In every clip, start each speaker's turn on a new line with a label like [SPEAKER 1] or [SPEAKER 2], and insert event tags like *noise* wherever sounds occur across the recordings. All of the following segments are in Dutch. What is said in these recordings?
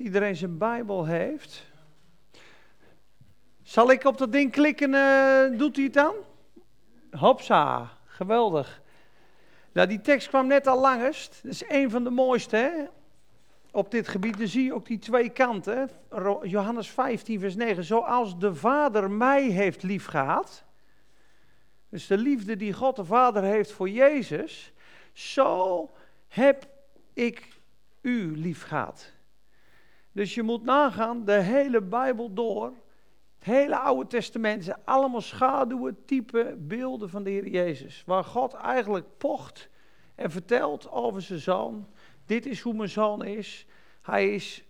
[SPEAKER 1] iedereen zijn Bijbel heeft. Zal ik op dat ding klikken, uh, doet hij het dan? Hopsa, geweldig. Nou, die tekst kwam net al langest. Dat is een van de mooiste hè? op dit gebied. Dan zie je ook die twee kanten. Johannes 15, vers 9. Zoals de Vader mij heeft liefgehad. Dus de liefde die God de Vader heeft voor Jezus. Zo heb ik u liefgehad. Dus je moet nagaan, de hele Bijbel door, het hele Oude Testament zijn allemaal schaduwen, typen, beelden van de Heer Jezus. Waar God eigenlijk pocht en vertelt over zijn zoon. Dit is hoe mijn zoon is. Hij is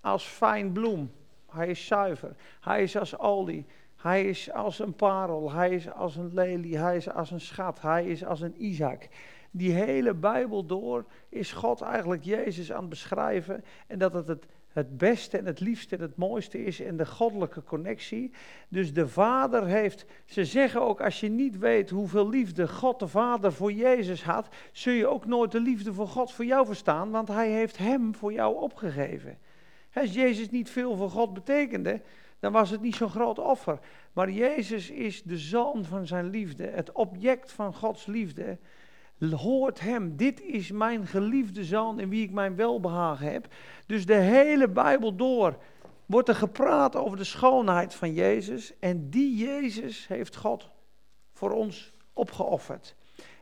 [SPEAKER 1] als fijn bloem. Hij is zuiver. Hij is als olie. Hij is als een parel. Hij is als een lelie. Hij is als een schat. Hij is als een Isaac die hele Bijbel door is God eigenlijk Jezus aan het beschrijven. En dat het het, het beste en het liefste en het mooiste is in de goddelijke connectie. Dus de Vader heeft, ze zeggen ook als je niet weet hoeveel liefde God de Vader voor Jezus had, zul je ook nooit de liefde voor God voor jou verstaan, want Hij heeft Hem voor jou opgegeven. Als Jezus niet veel voor God betekende, dan was het niet zo'n groot offer. Maar Jezus is de zoon van zijn liefde, het object van Gods liefde hoort hem. Dit is mijn geliefde zoon in wie ik mijn welbehagen heb. Dus de hele Bijbel door wordt er gepraat over de schoonheid van Jezus. En die Jezus heeft God voor ons opgeofferd.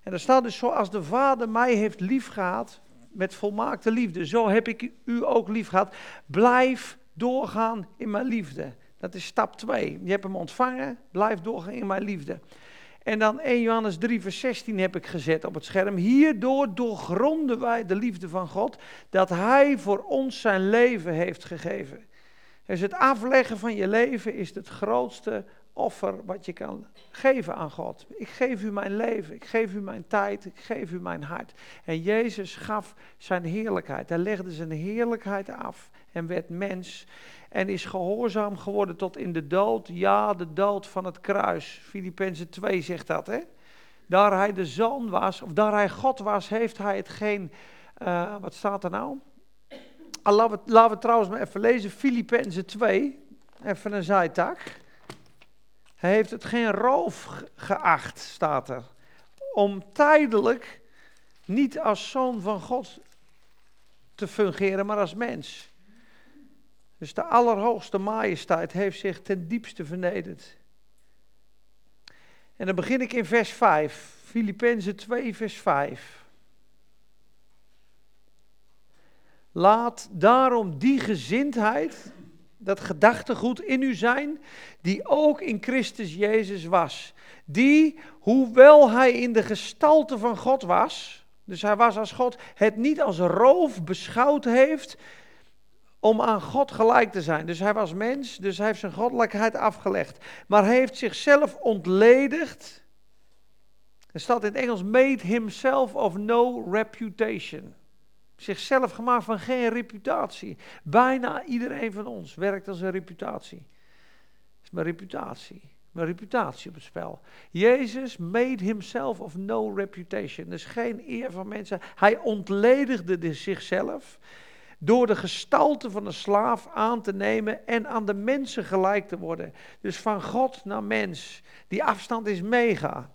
[SPEAKER 1] En er staat dus zoals de Vader mij heeft liefgehad, met volmaakte liefde, zo heb ik u ook liefgehad. Blijf doorgaan in mijn liefde. Dat is stap 2. Je hebt hem ontvangen, blijf doorgaan in mijn liefde. En dan 1 Johannes 3, vers 16 heb ik gezet op het scherm. Hierdoor doorgronden wij de liefde van God, dat Hij voor ons zijn leven heeft gegeven. Dus het afleggen van je leven is het grootste offer wat je kan geven aan God. Ik geef u mijn leven, ik geef u mijn tijd, ik geef u mijn hart. En Jezus gaf zijn heerlijkheid. Hij legde zijn heerlijkheid af en werd mens en is gehoorzaam geworden tot in de dood. Ja, de dood van het kruis. Filippenzen 2 zegt dat, hè. Daar hij de zoon was, of daar hij God was, heeft hij het geen... Uh, wat staat er nou? Ah, laten, we, laten we trouwens maar even lezen. Filippenzen 2. Even een zijtak. Hij heeft het geen roof geacht, staat er. Om tijdelijk niet als zoon van God te fungeren, maar als mens. Dus de allerhoogste majesteit heeft zich ten diepste vernederd. En dan begin ik in vers 5, Filippenzen 2, vers 5. Laat daarom die gezindheid, dat gedachtegoed in u zijn, die ook in Christus Jezus was. Die, hoewel hij in de gestalte van God was, dus hij was als God, het niet als roof beschouwd heeft om aan God gelijk te zijn. Dus hij was mens, dus hij heeft zijn goddelijkheid afgelegd. Maar hij heeft zichzelf ontledigd. Er staat in het Engels, made himself of no reputation. Zichzelf gemaakt van geen reputatie. Bijna iedereen van ons werkt als een reputatie. Is mijn reputatie. Mijn reputatie op het spel. Jezus made himself of no reputation. Dus geen eer van mensen. Hij ontledigde zichzelf door de gestalte van een slaaf aan te nemen en aan de mensen gelijk te worden. Dus van God naar mens. Die afstand is mega.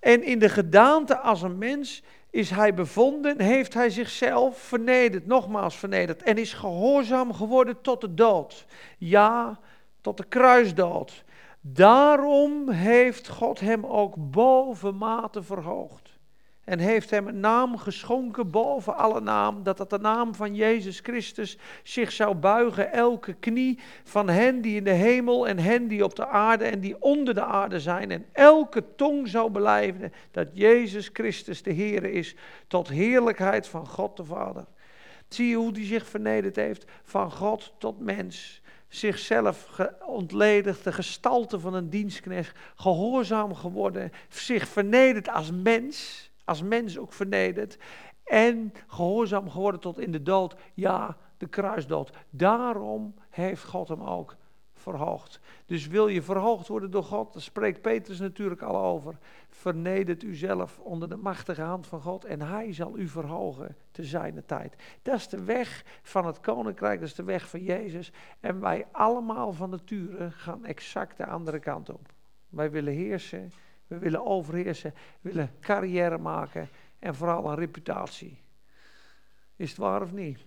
[SPEAKER 1] En in de gedaante als een mens is hij bevonden, heeft hij zichzelf vernederd, nogmaals vernederd, en is gehoorzaam geworden tot de dood. Ja, tot de kruisdood. Daarom heeft God hem ook bovenmate verhoogd en heeft hem een naam geschonken boven alle naam, dat dat de naam van Jezus Christus zich zou buigen, elke knie van hen die in de hemel en hen die op de aarde en die onder de aarde zijn, en elke tong zou beleiden dat Jezus Christus de Heer is, tot heerlijkheid van God de Vader. Zie je hoe hij zich vernederd heeft, van God tot mens. Zichzelf ontledigd, de gestalte van een dienstknecht, gehoorzaam geworden, zich vernederd als mens als mens ook vernederd en gehoorzaam geworden tot in de dood, ja, de kruisdood. Daarom heeft God hem ook verhoogd. Dus wil je verhoogd worden door God, daar spreekt Petrus natuurlijk al over. Vernedert u zelf onder de machtige hand van God en hij zal u verhogen te zijner tijd. Dat is de weg van het koninkrijk, dat is de weg van Jezus. En wij allemaal van nature gaan exact de andere kant op. Wij willen heersen, we willen overheersen, we willen carrière maken en vooral een reputatie. Is het waar of niet?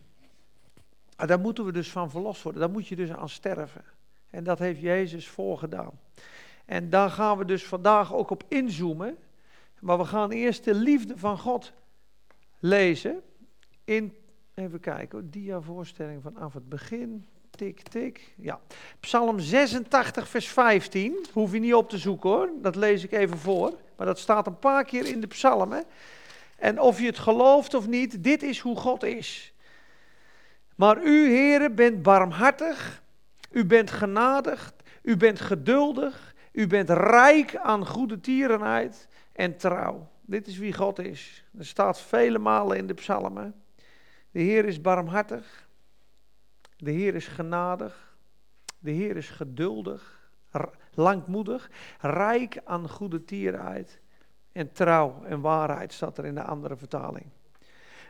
[SPEAKER 1] Ah, daar moeten we dus van verlost worden. Daar moet je dus aan sterven. En dat heeft Jezus voorgedaan. En daar gaan we dus vandaag ook op inzoomen. Maar we gaan eerst de liefde van God lezen. In, even kijken, dia-voorstelling vanaf het begin. Tik, tik. Ja. Psalm 86, vers 15. Hoef je niet op te zoeken hoor. Dat lees ik even voor. Maar dat staat een paar keer in de psalmen. En of je het gelooft of niet, dit is hoe God is. Maar u, heren, bent barmhartig, u bent genadig, u bent geduldig, u bent rijk aan goede tierenheid en trouw. Dit is wie God is. Er staat vele malen in de psalmen. De Heer is barmhartig, de Heer is genadig, de Heer is geduldig, langmoedig, rijk aan goede tierenheid en trouw en waarheid, staat er in de andere vertaling.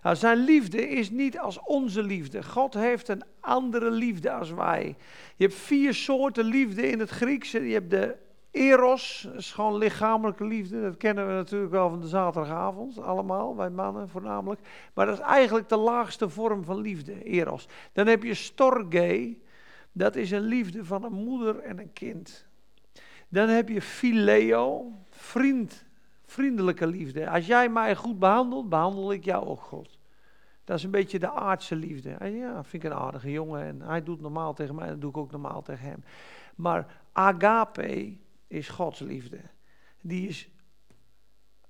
[SPEAKER 1] Nou, zijn liefde is niet als onze liefde. God heeft een andere liefde als wij. Je hebt vier soorten liefde in het Grieks. Je hebt de eros, dat is gewoon lichamelijke liefde. Dat kennen we natuurlijk wel van de zaterdagavond, allemaal, wij mannen voornamelijk. Maar dat is eigenlijk de laagste vorm van liefde, eros. Dan heb je storge, dat is een liefde van een moeder en een kind. Dan heb je phileo, vriend Vriendelijke liefde. Als jij mij goed behandelt, behandel ik jou ook goed. Dat is een beetje de aardse liefde. En ja, vind ik een aardige jongen en hij doet normaal tegen mij, dan doe ik ook normaal tegen hem. Maar agape is Gods liefde. Die is,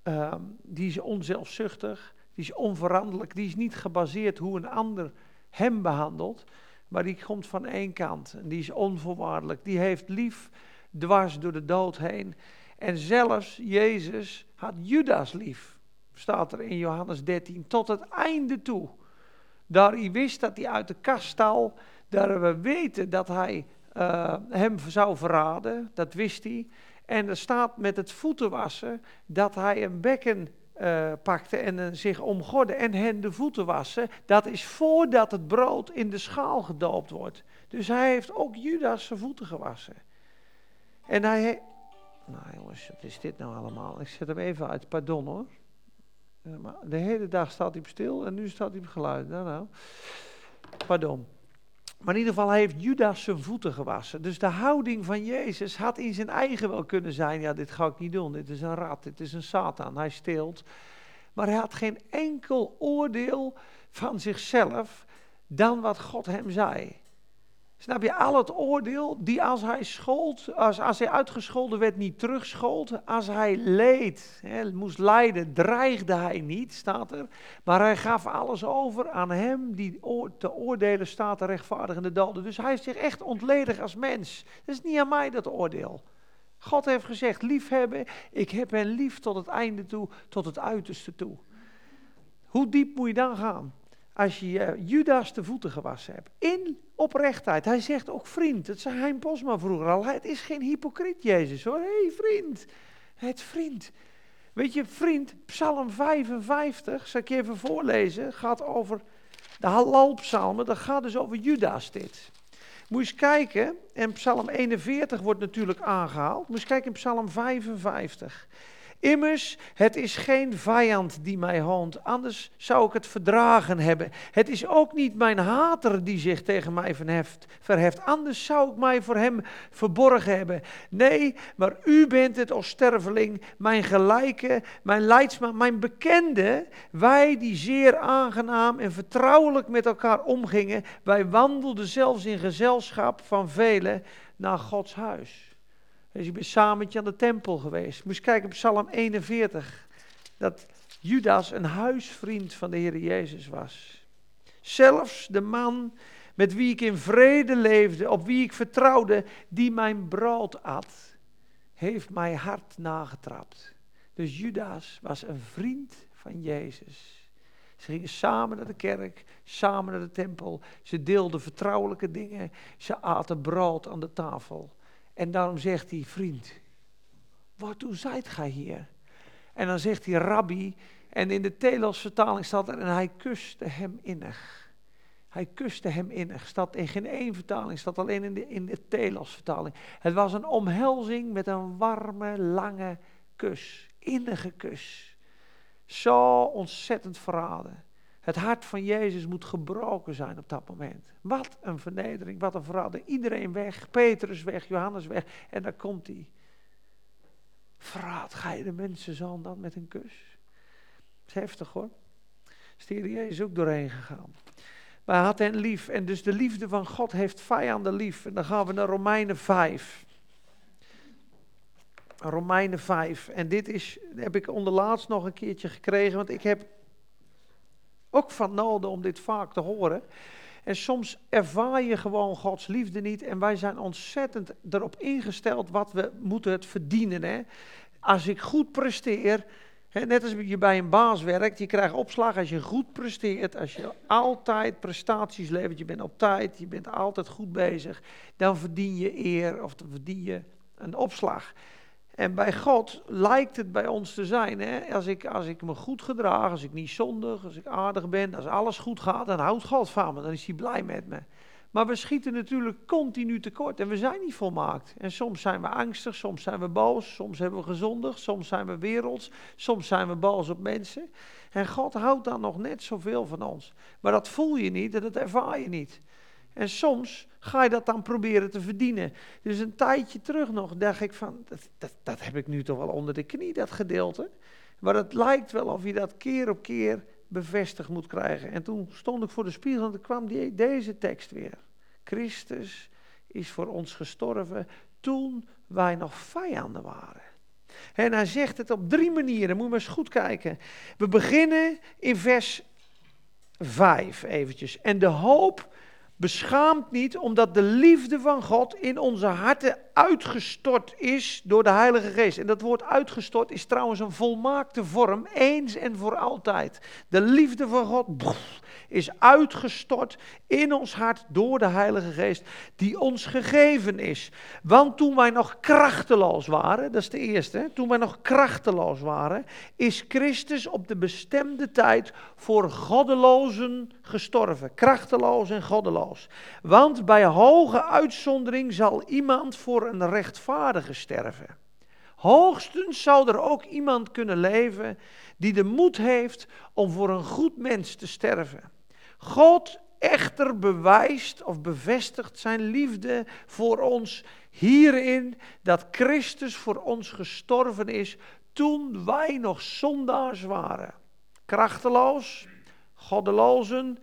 [SPEAKER 1] um, die is onzelfzuchtig, die is onveranderlijk, die is niet gebaseerd hoe een ander hem behandelt, maar die komt van één kant en die is onvoorwaardelijk. Die heeft lief dwars door de dood heen. En zelfs Jezus had Judas lief, staat er in Johannes 13, tot het einde toe. Daar hij wist dat hij uit de kast stal, daar we weten dat hij uh, hem zou verraden, dat wist hij. En er staat met het voeten wassen dat hij een bekken uh, pakte en zich omgorde en hen de voeten wassen. Dat is voordat het brood in de schaal gedoopt wordt. Dus hij heeft ook Judas zijn voeten gewassen. En hij, nou jongens, wat is dit nou allemaal? Ik zet hem even uit, pardon hoor. maar de hele dag staat hij stil en nu staat hij op geluid. Nou, nou. Pardon. Maar in ieder geval heeft Judas zijn voeten gewassen. Dus de houding van Jezus had in zijn eigen wel kunnen zijn: ja, dit ga ik niet doen. Dit is een rat, dit is een Satan. Hij steelt. Maar hij had geen enkel oordeel van zichzelf dan wat God hem zei. Snap je, al het oordeel die als hij schold, als, als hij uitgescholden werd, niet terugschold. Als hij leed, hè, moest lijden, dreigde hij niet, staat er. Maar hij gaf alles over aan hem die te oordelen staat, de rechtvaardigende doden. Dus hij heeft zich echt ontledig als mens. Dat is niet aan mij dat oordeel. God heeft gezegd, liefhebben, ik heb hen lief tot het einde toe, tot het uiterste toe. Hoe diep moet je dan gaan? Als je Judas de voeten gewassen hebt. In oprechtheid. Hij zegt ook vriend. Dat zei Hein Posma vroeger al. Het is geen hypocriet, Jezus hoor. Hé, hey, vriend. Het vriend. Weet je, vriend, Psalm 55, zal ik je even voorlezen, gaat over de halalpsalmen. Dat gaat dus over Judas dit. Moet eens kijken, en Psalm 41 wordt natuurlijk aangehaald. Moet eens kijken in Psalm 55. Immers, het is geen vijand die mij hoont, anders zou ik het verdragen hebben. Het is ook niet mijn hater die zich tegen mij verheft, verheft, anders zou ik mij voor hem verborgen hebben. Nee, maar u bent het, o sterveling, mijn gelijke, mijn leidsman, mijn bekende. Wij die zeer aangenaam en vertrouwelijk met elkaar omgingen, wij wandelden zelfs in gezelschap van velen naar Gods huis. Dus ik ben samen met je aan de tempel geweest. Moest kijken op Psalm 41. Dat Judas een huisvriend van de Heer Jezus was. Zelfs de man met wie ik in vrede leefde, op wie ik vertrouwde, die mijn brood at, heeft mij hard nagetrapt. Dus Judas was een vriend van Jezus. Ze gingen samen naar de kerk, samen naar de tempel. Ze deelden vertrouwelijke dingen. Ze aten brood aan de tafel. En daarom zegt hij, vriend, waartoe zijt gij hier? En dan zegt hij, rabbi, en in de Telos vertaling staat er, en hij kuste hem innig. Hij kuste hem innig. Staat in geen één vertaling, staat alleen in de, in de Telos vertaling. Het was een omhelzing met een warme, lange kus. Innige kus. Zo ontzettend verraden. Het hart van Jezus moet gebroken zijn op dat moment. Wat een vernedering, wat een verrader. Iedereen weg, Petrus weg, Johannes weg. En daar komt hij. Verraad, ga je de mensenzoon dan met een kus? Is heftig hoor. Is de Jezus ook doorheen gegaan. Maar hij had hen lief. En dus de liefde van God heeft vijanden lief. En dan gaan we naar Romeinen 5. Romeinen 5. En dit is, heb ik onderlaatst nog een keertje gekregen. Want ik heb ook van nodig om dit vaak te horen. En soms ervaar je gewoon Gods liefde niet. En wij zijn ontzettend erop ingesteld wat we moeten verdienen. Hè? Als ik goed presteer, hè, net als je bij een baas werkt, je krijgt opslag als je goed presteert. Als je altijd prestaties levert, je bent op tijd, je bent altijd goed bezig. Dan verdien je eer of dan verdien je een opslag. En bij God lijkt het bij ons te zijn, hè? Als, ik, als ik me goed gedraag, als ik niet zondig, als ik aardig ben, als alles goed gaat, dan houdt God van me, dan is hij blij met me. Maar we schieten natuurlijk continu tekort en we zijn niet volmaakt. En soms zijn we angstig, soms zijn we boos, soms hebben we gezondigd, soms zijn we werelds, soms zijn we boos op mensen. En God houdt dan nog net zoveel van ons. Maar dat voel je niet en dat ervaar je niet. En soms ga je dat dan proberen te verdienen. Dus een tijdje terug nog dacht ik van, dat, dat, dat heb ik nu toch wel onder de knie, dat gedeelte. Maar het lijkt wel of je dat keer op keer bevestigd moet krijgen. En toen stond ik voor de spiegel en toen kwam die, deze tekst weer. Christus is voor ons gestorven toen wij nog vijanden waren. En hij zegt het op drie manieren, moet je maar eens goed kijken. We beginnen in vers 5 eventjes. En de hoop Beschaamt niet omdat de liefde van God in onze harten uitgestort is door de Heilige Geest. En dat woord uitgestort is trouwens een volmaakte vorm, eens en voor altijd. De liefde van God is uitgestort in ons hart door de Heilige Geest, die ons gegeven is. Want toen wij nog krachteloos waren, dat is de eerste, toen wij nog krachteloos waren, is Christus op de bestemde tijd voor goddelozen gestorven. Krachteloos en goddeloos. Want bij hoge uitzondering zal iemand voor een rechtvaardige sterven. Hoogstens zou er ook iemand kunnen leven die de moed heeft om voor een goed mens te sterven. God echter bewijst of bevestigt zijn liefde voor ons hierin dat Christus voor ons gestorven is toen wij nog zondaars waren. Krachteloos, goddelozen,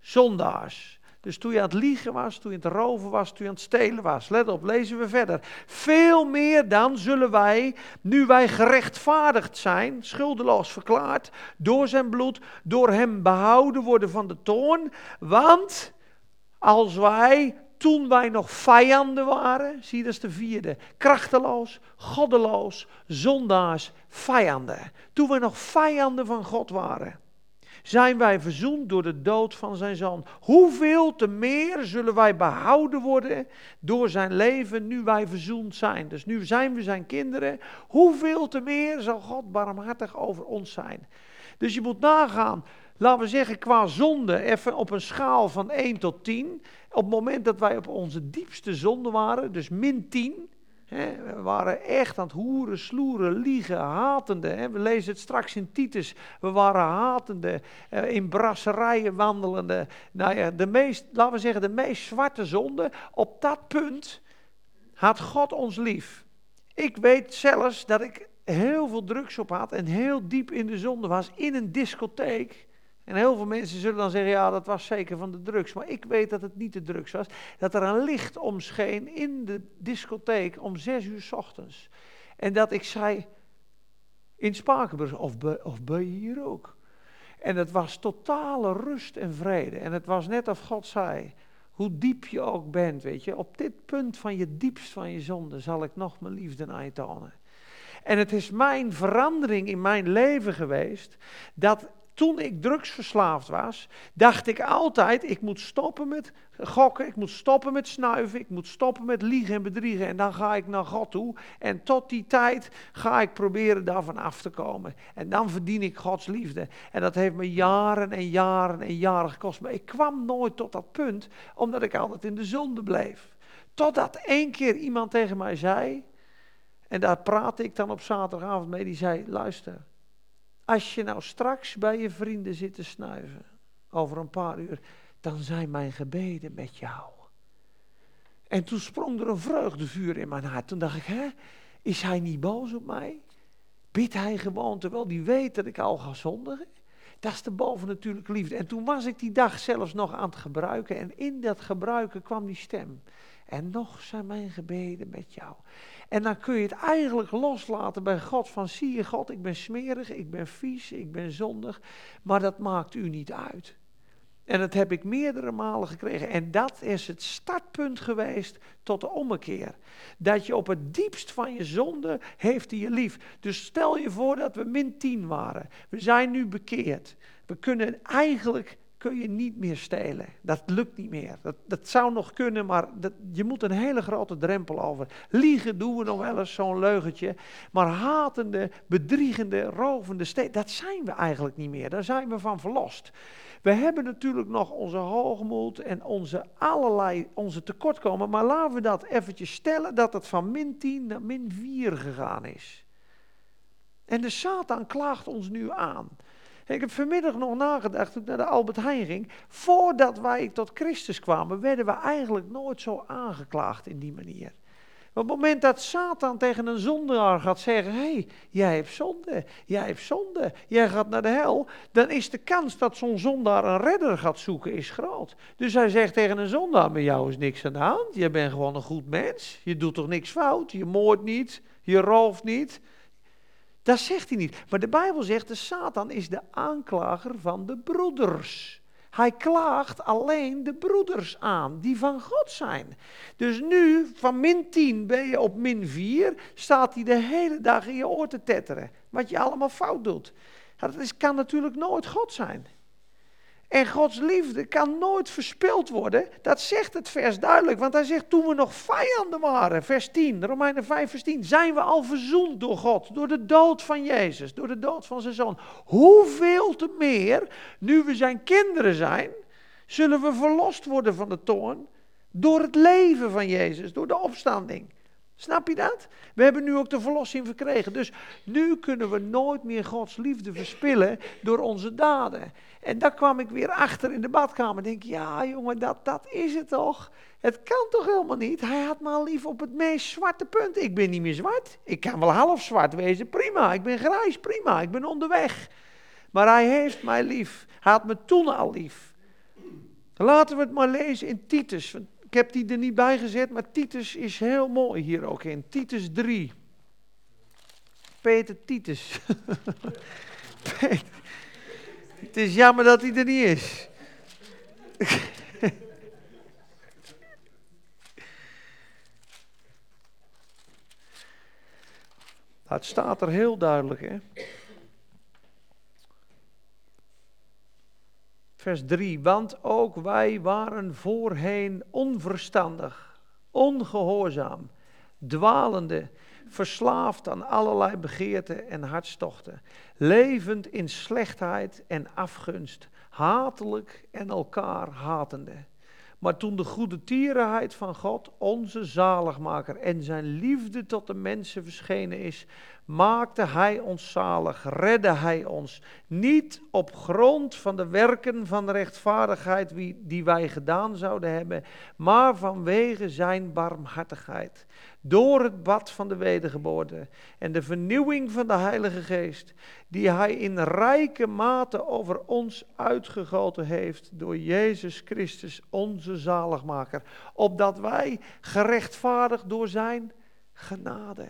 [SPEAKER 1] zondaars. Dus toen je aan het liegen was, toen je aan het roven was, toen je aan het stelen was. Let op, lezen we verder. Veel meer dan zullen wij, nu wij gerechtvaardigd zijn, schuldeloos verklaard, door zijn bloed, door hem behouden worden van de toorn. Want als wij, toen wij nog vijanden waren, zie dat is de vierde, krachteloos, goddeloos, zondaars, vijanden. Toen wij nog vijanden van God waren zijn wij verzoend door de dood van zijn zoon. Hoeveel te meer zullen wij behouden worden door zijn leven nu wij verzoend zijn. Dus nu zijn we zijn kinderen. Hoeveel te meer zal God barmhartig over ons zijn. Dus je moet nagaan, laten we zeggen qua zonde, even op een schaal van 1 tot 10. Op het moment dat wij op onze diepste zonde waren, dus min 10, we waren echt aan het hoeren, sloeren, liegen, hatende. We lezen het straks in Titus. We waren hatende, eh, in brasserijen wandelende. Nou ja, de meest, laten we zeggen, de meest zwarte zonde. Op dat punt had God ons lief. Ik weet zelfs dat ik heel veel drugs op had en heel diep in de zonde was in een discotheek. En heel veel mensen zullen dan zeggen, ja, dat was zeker van de drugs. Maar ik weet dat het niet de drugs was. Dat er een licht omscheen in de discotheek om zes uur s ochtends. En dat ik zei, in Spakenburg, of, of ben je hier ook? En het was totale rust en vrede. En het was net of God zei, hoe diep je ook bent, weet je. Op dit punt van je diepst van je zonde zal ik nog mijn liefde aan je tonen. En het is mijn verandering in mijn leven geweest, dat toen ik drugsverslaafd was, dacht ik altijd, ik moet stoppen met gokken, ik moet stoppen met snuiven, ik moet stoppen met liegen en bedriegen en dan ga ik naar God toe. En tot die tijd ga ik proberen daarvan af te komen. En dan verdien ik Gods liefde. En dat heeft me jaren en jaren en jaren gekost. Maar ik kwam nooit tot dat punt, omdat ik altijd in de zonde bleef. Totdat één keer iemand tegen mij zei, en daar praatte ik dan op zaterdagavond mee, die zei, luister, als je nou straks bij je vrienden zit te snuiven, over een paar uur, dan zijn mijn gebeden met jou. En toen sprong er een vreugdevuur in mijn hart. Toen dacht ik, hè, is hij niet boos op mij? Bidt hij gewoon terwijl hij weet dat ik al ga zondigen? Dat is de bovennatuurlijke liefde. En toen was ik die dag zelfs nog aan het gebruiken. En in dat gebruiken kwam die stem. En nog zijn mijn gebeden met jou. En dan kun je het eigenlijk loslaten bij God. Van zie je God, ik ben smerig, ik ben vies, ik ben zondig. Maar dat maakt u niet uit. En dat heb ik meerdere malen gekregen. En dat is het startpunt geweest tot de ommekeer. Dat je op het diepst van je zonde heeft hij je lief. Dus stel je voor dat we min 10 waren. We zijn nu bekeerd. We kunnen eigenlijk kun je niet meer stelen. Dat lukt niet meer. Dat, dat zou nog kunnen, maar dat, je moet een hele grote drempel over. Liegen doen we nog wel eens, zo'n leugentje. Maar hatende, bedriegende, rovende stelen, dat zijn we eigenlijk niet meer. Daar zijn we van verlost. We hebben natuurlijk nog onze hoogmoed en onze allerlei onze tekortkomen. Maar laten we dat eventjes stellen dat het van min 10 naar min 4 gegaan is. En de Satan klaagt ons nu aan. Ik heb vanmiddag nog nagedacht toen ik naar de Albert Heijn ging. Voordat wij tot Christus kwamen, werden we eigenlijk nooit zo aangeklaagd in die manier. Op het moment dat Satan tegen een zondaar gaat zeggen: Hé, hey, jij hebt zonde, jij hebt zonde, jij gaat naar de hel. Dan is de kans dat zo'n zondaar een redder gaat zoeken is groot. Dus hij zegt tegen een zondaar: Met jou is niks aan de hand. Je bent gewoon een goed mens. Je doet toch niks fout. Je moordt niet. Je rooft niet. Dat zegt hij niet. Maar de Bijbel zegt, de Satan is de aanklager van de broeders. Hij klaagt alleen de broeders aan, die van God zijn. Dus nu, van min 10 ben je op min 4, staat hij de hele dag in je oor te tetteren. Wat je allemaal fout doet. Dat is, kan natuurlijk nooit God zijn. En Gods liefde kan nooit verspild worden. Dat zegt het vers duidelijk. Want hij zegt, toen we nog vijanden waren, vers 10, Romeinen 5, vers 10, zijn we al verzoend door God. Door de dood van Jezus, door de dood van zijn zoon. Hoeveel te meer, nu we zijn kinderen zijn, zullen we verlost worden van de toorn. Door het leven van Jezus, door de opstanding. Snap je dat? We hebben nu ook de verlossing verkregen. Dus nu kunnen we nooit meer Gods liefde verspillen door onze daden. En daar kwam ik weer achter in de badkamer. Denk, ja jongen, dat, dat is het toch? Het kan toch helemaal niet? Hij had me lief op het meest zwarte punt. Ik ben niet meer zwart. Ik kan wel half zwart wezen, prima. Ik ben grijs, prima. Ik ben onderweg. Maar hij heeft mij lief. Hij had me toen al lief. Laten we het maar lezen in Titus. Ik heb die er niet bij gezet, maar Titus is heel mooi hier ook in. Titus 3. Peter Titus. *laughs* Het is jammer dat hij er niet is. *laughs* Het staat er heel duidelijk, hè? Vers 3. Want ook wij waren voorheen onverstandig, ongehoorzaam, dwalende, verslaafd aan allerlei begeerten en hartstochten, levend in slechtheid en afgunst, hatelijk en elkaar hatende. Maar toen de goede tierenheid van God, onze zaligmaker, en zijn liefde tot de mensen verschenen is, maakte Hij ons zalig, redde Hij ons. Niet op grond van de werken van de rechtvaardigheid die wij gedaan zouden hebben, maar vanwege Zijn barmhartigheid. Door het bad van de wedergeboorte en de vernieuwing van de Heilige Geest, die Hij in rijke mate over ons uitgegoten heeft door Jezus Christus, onze zaligmaker, opdat wij gerechtvaardigd door Zijn genade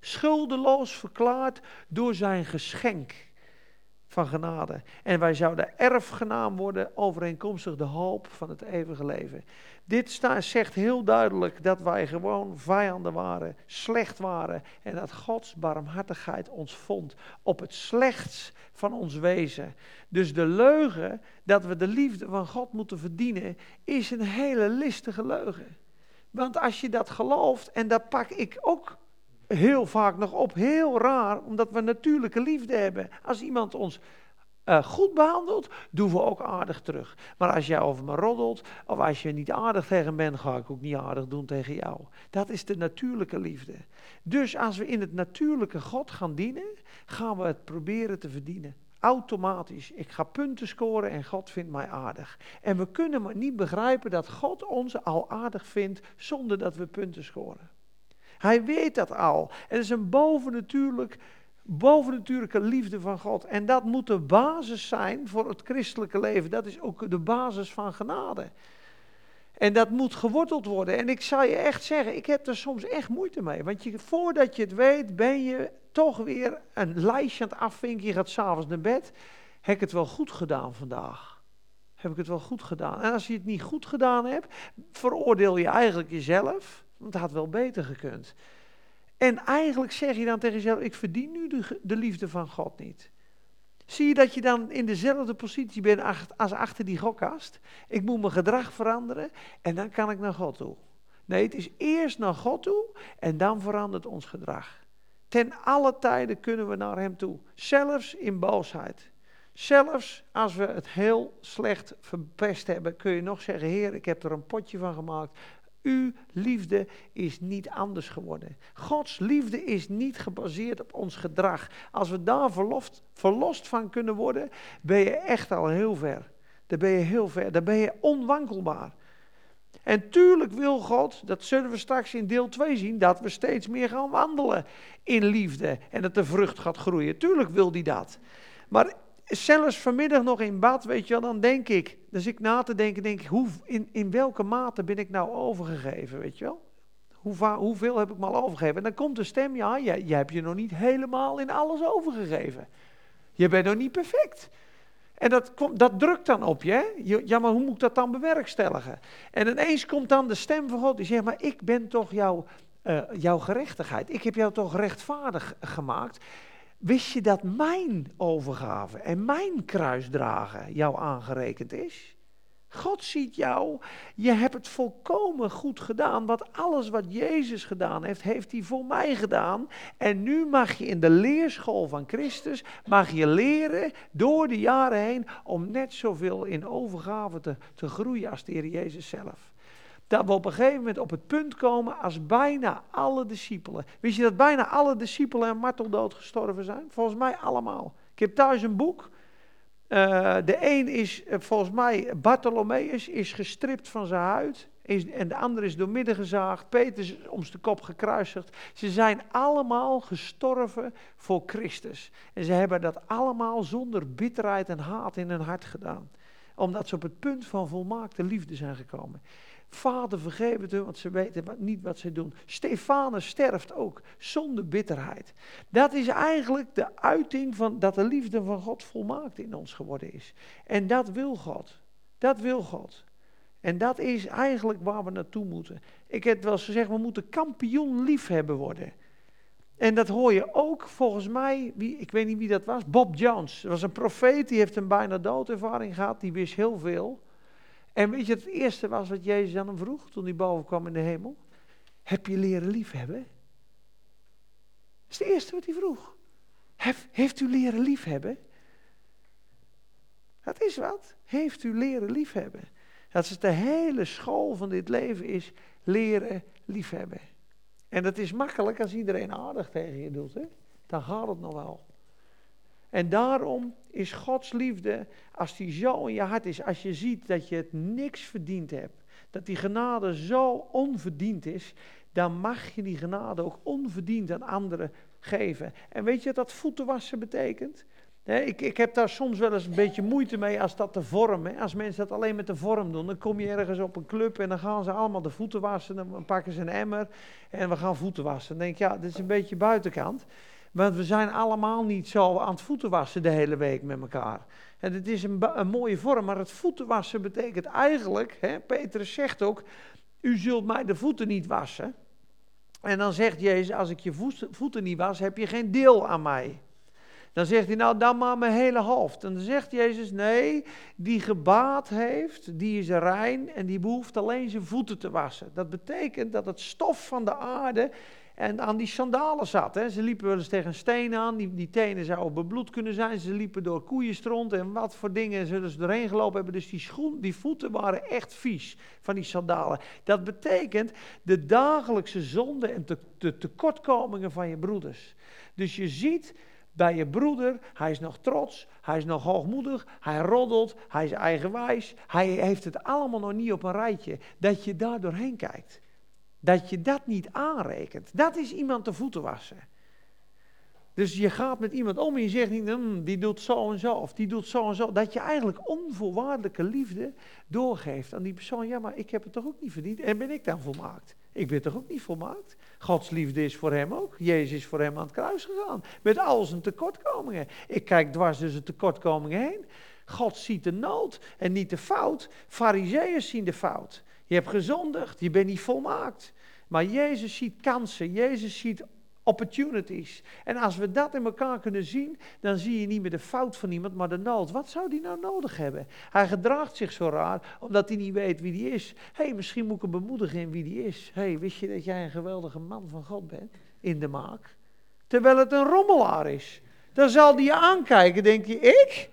[SPEAKER 1] schuldeloos verklaard door zijn geschenk. Van genade. En wij zouden erfgenaam worden overeenkomstig de hoop van het eeuwige leven. Dit sta, zegt heel duidelijk dat wij gewoon vijanden waren, slecht waren. En dat Gods barmhartigheid ons vond op het slechts van ons wezen. Dus de leugen dat we de liefde van God moeten verdienen, is een hele listige leugen. Want als je dat gelooft, en dat pak ik ook heel vaak nog op, heel raar, omdat we natuurlijke liefde hebben. Als iemand ons uh, goed behandelt, doen we ook aardig terug. Maar als jij over me roddelt, of als je niet aardig tegen bent, ga ik ook niet aardig doen tegen jou. Dat is de natuurlijke liefde. Dus als we in het natuurlijke God gaan dienen, gaan we het proberen te verdienen. Automatisch. Ik ga punten scoren en God vindt mij aardig. En we kunnen maar niet begrijpen dat God ons al aardig vindt zonder dat we punten scoren. Hij weet dat al. Het is een bovennatuurlijk bovennatuurlijke liefde van God. En dat moet de basis zijn voor het christelijke leven. Dat is ook de basis van genade. En dat moet geworteld worden. En ik zal je echt zeggen, ik heb er soms echt moeite mee. Want je, voordat je het weet, ben je toch weer een lijstje aan het afvinken. Je gaat s'avonds naar bed. Heb ik het wel goed gedaan vandaag? Heb ik het wel goed gedaan? En als je het niet goed gedaan hebt, veroordeel je eigenlijk jezelf. Want het had wel beter gekund. En eigenlijk zeg je dan tegen jezelf, ik verdien nu de, de liefde van God niet. Zie je dat je dan in dezelfde positie bent als achter die gokkast? Ik moet mijn gedrag veranderen en dan kan ik naar God toe. Nee, het is eerst naar God toe en dan verandert ons gedrag. Ten alle tijden kunnen we naar Hem toe, zelfs in boosheid. Zelfs als we het heel slecht verpest hebben, kun je nog zeggen: Heer, ik heb er een potje van gemaakt. Uw liefde is niet anders geworden. Gods liefde is niet gebaseerd op ons gedrag. Als we daar verlost, verlost van kunnen worden, ben je echt al heel ver. Dan ben je heel ver, dan ben je onwankelbaar. En tuurlijk wil God, dat zullen we straks in deel 2 zien, dat we steeds meer gaan wandelen in liefde en dat de vrucht gaat groeien. Tuurlijk wil hij dat. Maar zelfs vanmiddag nog in bad, weet je wel, dan denk ik, dus ik na te denken, denk ik, hoe, in, in welke mate ben ik nou overgegeven, weet je wel? Hoe hoeveel heb ik me al overgegeven? En dan komt de stem, ja, jij, jij hebt je nog niet helemaal in alles overgegeven. Je bent nog niet perfect. En dat, dat drukt dan op je, hè? Ja, maar hoe moet ik dat dan bewerkstelligen? En ineens komt dan de stem van God die zegt, maar ik ben toch jouw, uh, jouw gerechtigheid. Ik heb jou toch rechtvaardig gemaakt. Wist je dat mijn overgave en mijn kruisdragen jou aangerekend is? God ziet jou, je hebt het volkomen goed gedaan, want alles wat Jezus gedaan heeft, heeft hij voor mij gedaan. En nu mag je in de leerschool van Christus, mag je leren door de jaren heen om net zoveel in overgave te, te groeien als de Heer Jezus zelf dat we op een gegeven moment op het punt komen als bijna alle discipelen. Wist je dat bijna alle discipelen een marteldood gestorven zijn? Volgens mij allemaal. Ik heb thuis een boek. Uh, de een is, uh, volgens mij, Bartholomeus is gestript van zijn huid. En de ander is doormidden gezaagd. Peter is om zijn kop gekruisigd. Ze zijn allemaal gestorven voor Christus. En ze hebben dat allemaal zonder bitterheid en haat in hun hart gedaan. Omdat ze op het punt van volmaakte liefde zijn gekomen. Vader, vergeef het hun, want ze weten niet wat ze doen. Stefanus sterft ook zonder bitterheid. Dat is eigenlijk de uiting van dat de liefde van God volmaakt in ons geworden is. En dat wil God. Dat wil God. En dat is eigenlijk waar we naartoe moeten. Ik heb wel eens gezegd, we moeten kampioen liefhebber worden. En dat hoor je ook volgens mij, wie, ik weet niet wie dat was, Bob Jones. Dat was een profeet, die heeft een bijna doodervaring gehad, die wist heel veel. En weet je, het eerste was wat Jezus aan hem vroeg toen hij boven kwam in de hemel? Heb je leren liefhebben? Dat is het eerste wat hij vroeg. heeft u leren liefhebben? Dat is wat. Heeft u leren liefhebben? Dat is de hele school van dit leven is leren liefhebben. En dat is makkelijk als iedereen aardig tegen je doet. Hè? Dan gaat het nog wel. En daarom is Gods liefde, als die zo in je hart is, als je ziet dat je het niks verdiend hebt, dat die genade zo onverdiend is, dan mag je die genade ook onverdiend aan anderen geven. En weet je wat dat voeten wassen betekent? ik, ik, heb daar soms wel eens een beetje moeite mee als dat de vorm. Als mensen dat alleen met de vorm doen, dan kom je ergens op een club en dan gaan ze allemaal de voeten wassen. Dan pakken ze een emmer en we gaan voeten wassen. Dan denk ik, ja, dit is een beetje buitenkant. Want we zijn allemaal niet zo aan het voeten wassen de hele week met elkaar. En het is een, een mooie vorm, maar het voeten wassen betekent eigenlijk, hè, Petrus zegt ook, u zult mij de voeten niet wassen. En dan zegt Jezus, als ik je voeten niet was, heb je geen deel aan mij. Dan zegt hij, nou dan maar mijn hele hoofd. En dan zegt Jezus, nee, die gebaat heeft, die is rein en die behoeft alleen zijn voeten te wassen. Dat betekent dat het stof van de aarde en aan die sandalen zat. Hè. Ze liepen wel eens tegen een steen aan, die, die tenen zouden bebloed kunnen zijn. Ze liepen door koeienstront en wat voor dingen ze doorheen gelopen hebben. Dus die, schoen, die voeten waren echt vies van die sandalen. Dat betekent de dagelijkse zonde en de tekortkomingen van je broeders. Dus je ziet bij je broeder, hij is nog trots, hij is nog hoogmoedig, hij roddelt, hij is eigenwijs, hij heeft het allemaal nog niet op een rijtje, dat je daar doorheen kijkt. Dat je dat niet aanrekent. Dat is iemand de voeten wassen. Dus je gaat met iemand om en je zegt niet, hm, die doet zo en zo, of die doet zo en zo. Dat je eigenlijk onvoorwaardelijke liefde doorgeeft aan die persoon. Ja, maar ik heb het toch ook niet verdiend. En ben ik dan volmaakt? Ik ben toch ook niet volmaakt? Gods liefde is voor hem ook. Jezus is voor hem aan het kruis gegaan. Met al zijn tekortkomingen. Ik kijk dwars tussen tekortkomingen heen. God ziet de nood en niet de fout. Fariseeën zien de fout. Je hebt gezondigd, je bent niet volmaakt. Maar Jezus ziet kansen, Jezus ziet opportunities. En als we dat in elkaar kunnen zien, dan zie je niet meer de fout van iemand, maar de nood. Wat zou die nou nodig hebben? Hij gedraagt zich zo raar, omdat hij niet weet wie die is. Hé, hey, misschien moet ik hem bemoedigen in wie die is. Hé, hey, wist je dat jij een geweldige man van God bent? In de maak. Terwijl het een rommelaar is. Dan zal die je aankijken, denk je, ik?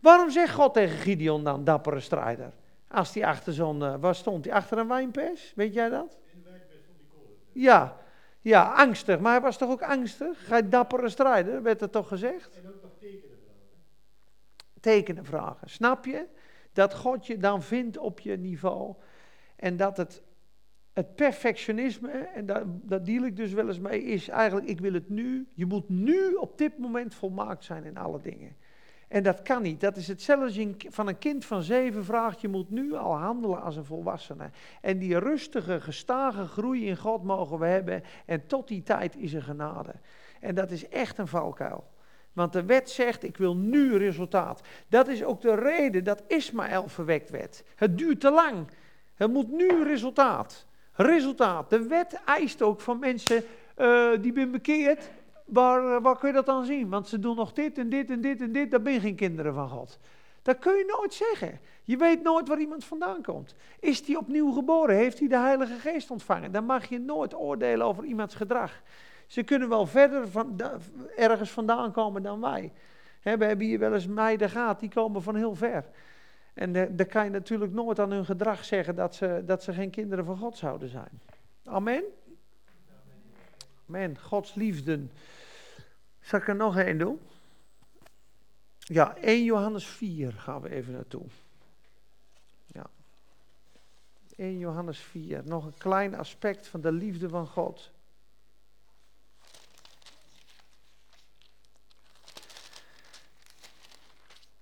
[SPEAKER 1] Waarom zegt God tegen Gideon dan, dappere strijder? Als die achter zo'n, uh, waar stond hij? Achter een wijnpers? Weet jij dat? In de wijnpers stond die kolen. Ja, ja, angstig. Maar hij was toch ook angstig? Ga je dappere strijder, werd er toch gezegd? En ook nog tekenen vragen. Tekenen vragen. Snap je? Dat God je dan vindt op je niveau. En dat het, het perfectionisme, en daar, daar deal ik dus wel eens mee, is eigenlijk, ik wil het nu. Je moet nu op dit moment volmaakt zijn in alle dingen. En dat kan niet. Dat is hetzelfde van een kind van zeven vraagt, je moet nu al handelen als een volwassene. En die rustige, gestage groei in God mogen we hebben. En tot die tijd is er genade. En dat is echt een valkuil. Want de wet zegt, ik wil nu resultaat. Dat is ook de reden dat Ismaël verwekt werd. Het duurt te lang. Het moet nu resultaat. Resultaat. De wet eist ook van mensen uh, die ben bekeerd Waar, eh, waar kun je dat dan zien? Want ze doen nog dit en dit en dit en dit. Dat ben je geen kinderen van God. Dat kun je nooit zeggen. Je weet nooit waar iemand vandaan komt. Is hij opnieuw geboren? Heeft hij de Heilige Geest ontvangen? Dan mag je nooit oordelen over iemands gedrag. Ze kunnen wel verder van, ergens vandaan komen dan wij. we hebben hier wel eens meiden gehad, die komen van heel ver. En uh, dan kan je natuurlijk nooit aan hun gedrag zeggen dat ze, dat ze geen kinderen van God zouden zijn. Amen? Amen. Gods liefde. Zal ik er nog één doen? Ja, 1 Johannes 4 gaan we even naartoe. Ja. 1 Johannes 4, nog een klein aspect van de liefde van God.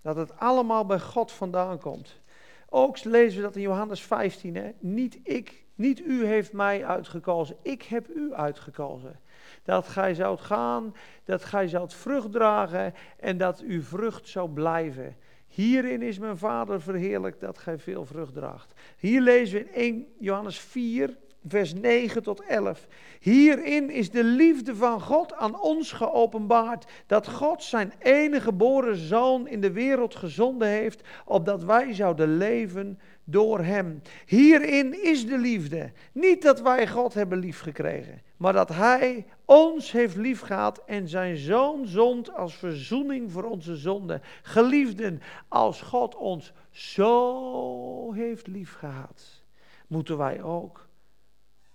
[SPEAKER 1] Dat het allemaal bij God vandaan komt. Ook lezen we dat in Johannes 15. Hè? Niet ik, niet u heeft mij uitgekozen, ik heb u uitgekozen dat gij zoudt gaan, dat gij zoudt vrucht dragen en dat uw vrucht zou blijven. Hierin is mijn Vader verheerlijk dat gij veel vrucht draagt. Hier lezen we in 1 Johannes 4, vers 9 tot 11. Hierin is de liefde van God aan ons geopenbaard, dat God zijn enige geboren zoon in de wereld gezonden heeft, opdat wij zouden leven door hem. Hierin is de liefde. Niet dat wij God hebben liefgekregen, maar dat hij ons heeft liefgehad en zijn zoon zond als verzoening voor onze zonden. Geliefden, als God ons zo heeft liefgehad, moeten wij ook